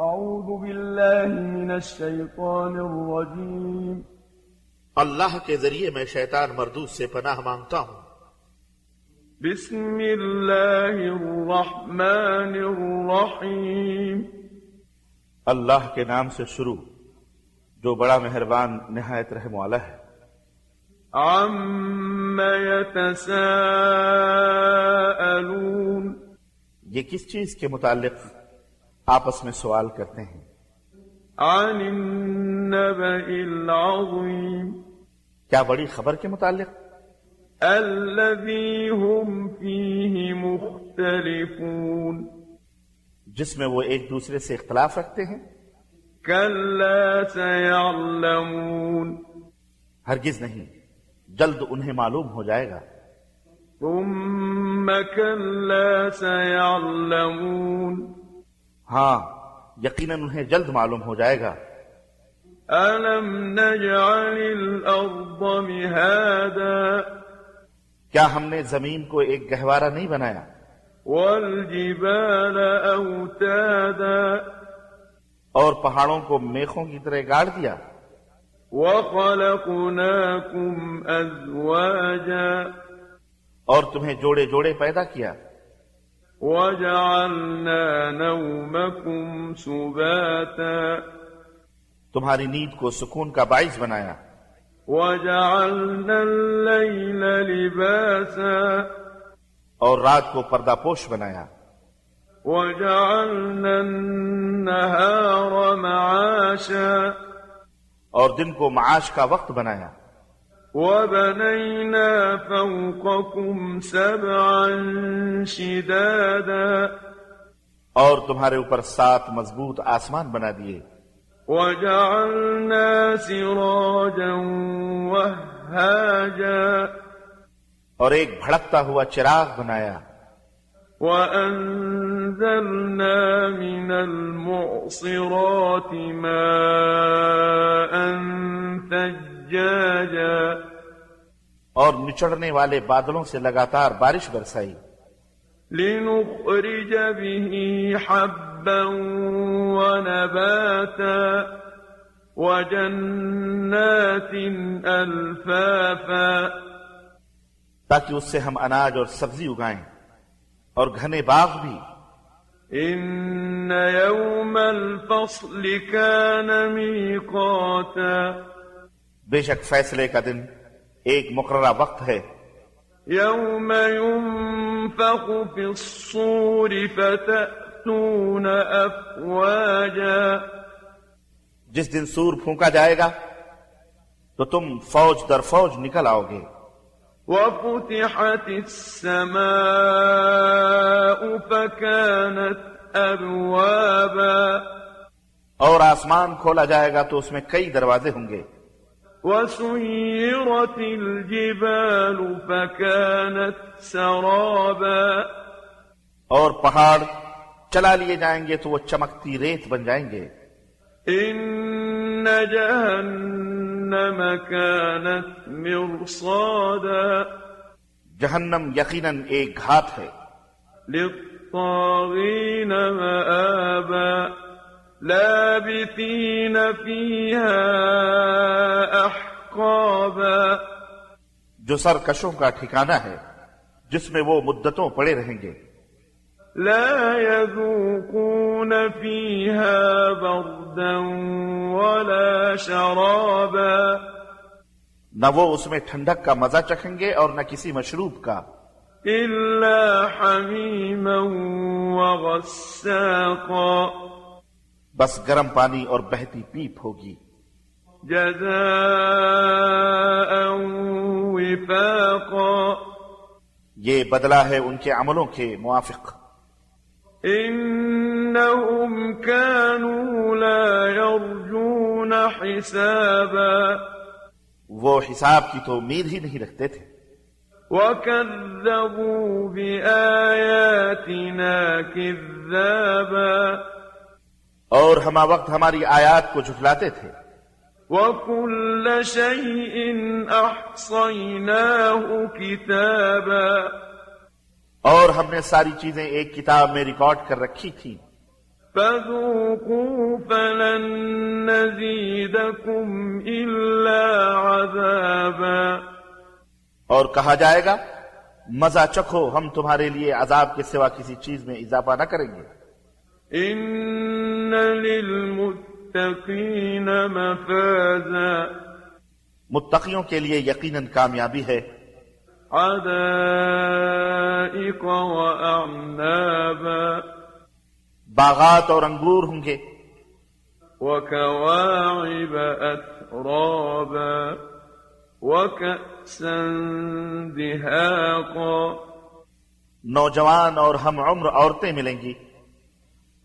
أعوذ بالله من الشيطان الرجيم اللہ کے ذریعے میں شیطان مردود سے پناہ مانگتا ہوں۔ بسم الله الرحمن الرحيم اللہ کے نام سے شروع جو بڑا مہربان نہایت رحم والا ہے۔ عم يتساءلون۔ یہ کس چیز کے متعلق؟ آپس میں سوال کرتے ہیں۔ عن النبأ العظيم کیا بڑی خبر کے متعلق؟ الذي هم فيه مختلفون جس میں وہ ایک دوسرے سے اختلاف رکھتے ہیں۔ كلا سيعلمون ہرگز نہیں۔ جلد انہیں معلوم ہو جائے گا۔ ثم كلا سيعلمون ہاں یقیناً انہیں جلد معلوم ہو جائے گا۔ ألم نجعل الأرض مهادا؟ کیا ہم نے زمین کو ایک گہوارہ نہیں بنایا؟ والجبال أوتادا؟ اور پہاڑوں کو میخوں کی طرح گاڑ دیا۔ وخلقناكم أزواجا؟ اور تمہیں جوڑے جوڑے پیدا کیا۔ وجعلنا نومكم سباتا. تمہاری نیند کو سکون کا باعث بنایا۔ وجعلنا الليل لباسا. اور رات کو پردہ پوش بنایا۔ وجعلنا النهار معاشا. اور دن کو معاش کا وقت بنایا۔ وبنينا فوقكم سبعا شدادا اور تمہارے اوپر سات مضبوط آسمان بنا دیے۔ وجعلنا سراجا وهاجا اور ایک بھڑکتا ہوا چراغ بنایا۔ وأنزلنا من المعصرات ماء ثجاجا اور نچڑنے والے بادلوں سے لگاتار بارش برسائی۔ لنخرج به حبا ونباتا۔ وجنات ألفافا۔ تاکہ اس سے ہم اناج اور سبزی اگائیں۔ اور گھنے باغ بھی۔ إن يوم الفصل كان ميقاتا بے شک فیصلے کا دن ایک مقررہ وقت ہے۔ يوم ينفخ في الصور فتأتون أفواجا جس دن سور پھونکا جائے گا تو تم فوج در فوج نکل آؤ گے۔ وفتحت السماء فكانت أبوابا اور آسمان کھولا جائے گا تو اس میں کئی دروازے ہوں گے۔ وسيرت الجبال فكانت سرابا. اور پہاڑ چلا لیے جائیں گے تو وہ چمکتی ریت بن جائیں گے۔ إن جهنم كانت مرصادا. جہنم یقیناً ایک گھات ہے۔ للطاغين مآبا لابثين فيها أحقابا. جو سرکشوں کا ٹھکانہ ہے جس میں وہ مدتوں پڑے رہیں گے۔ لا يذوقون فيها بردا ولا شرابا. نہ وہ اس میں ٹھنڈک کا مزہ چکھیں گے اور نہ کسی مشروب کا۔ إلا حميما وغساقا. بس گرم پانی اور بہتی پیپ ہوگی۔ جزاء وفاقا۔ یہ بدلہ ہے ان کے عملوں کے موافق۔ إنهم كانوا لا يرجون حسابا۔ وہ حساب کی تو امید ہی نہیں رکھتے تھے۔ وكذبوا بآياتنا كذابا اور ہما وقت ہماری آیات کو جھٹلاتے تھے۔ وكل شيء أحصيناه كتابا۔ اور ہم نے ساری چیزیں ایک کتاب میں ریکارڈ کر رکھی تھی فذوقوا فلن نزيدكم إلا عذابا۔ اور کہا جائے گا مزہ چکھو ہم تمہارے لیے عذاب کے سوا کسی چیز میں اضافہ نہ کریں گے۔ للمتقين مفازا متقیوں کے لیے یقیناً کامیابی ہے۔ حدائق وأعنابا باغات اور انگور ہوں گے۔ وكواعب أترابا وكأسا دهاقا نوجوان اور ہم عمر عورتیں ملیں گی۔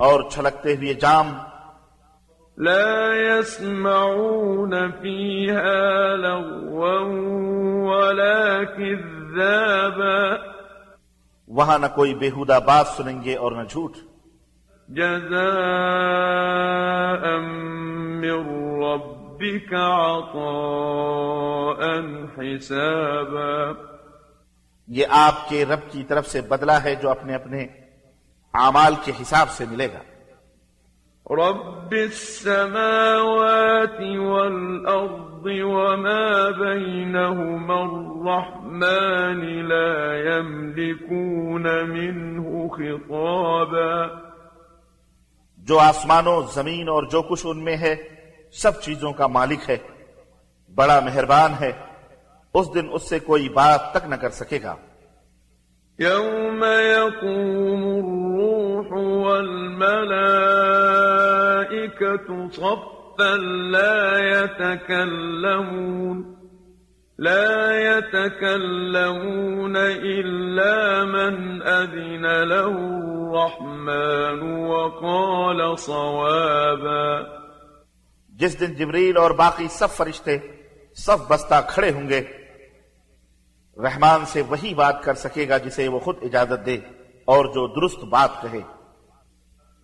اور چھلکتے ہوئے جام۔ لا يسمعون فيها لغوا ولا كذابا۔ وہاں نہ کوئی بےحودہ بات سنیں گے اور نہ جھوٹ۔ جزاء من ربك عطاء حسابا۔ یہ آپ کے رب کی طرف سے بدلہ ہے جو اپنے اپنے اعمال کے حساب سے ملے گا۔ رب السماوات والأرض وما بينهما الرحمن لا يملكون منه خطابا۔ جو آسمانوں زمین اور جو کچھ ان میں ہے سب چیزوں کا مالک ہے بڑا مہربان ہے اس دن اس سے کوئی بات تک نہ کر سکے گا۔ يوم يقوم الروح والملائكة صفا لا يتكلمون لا يتكلمون إلا من أذن له الرحمن وقال صوابا جس دن جبریل اور باقی سب فرشتے سب بستہ کھڑے ہوں گے رحمان سے وہی بات کر سکے گا جسے وہ خود اجازت دے اور جو درست بات کہے۔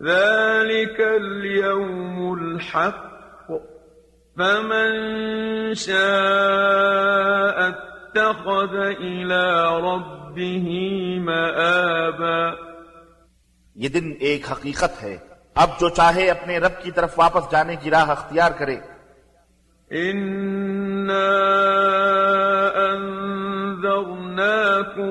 ذلك اليوم الحق فمن شاء اتخذ إلى ربه مآبا۔ یہ دن ایک حقیقت ہے۔ اب جو چاہے اپنے رب کی طرف واپس جانے کی راہ اختیار کرے۔ إنا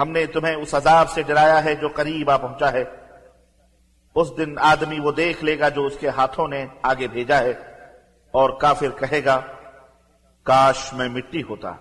ہم نے تمہیں اس عذاب سے ڈرایا ہے جو قریب آ پہنچا ہے۔ اس دن آدمی وہ دیکھ لے گا جو اس کے ہاتھوں نے آگے بھیجا ہے اور کافر کہے گا، کاش میں مٹی ہوتا۔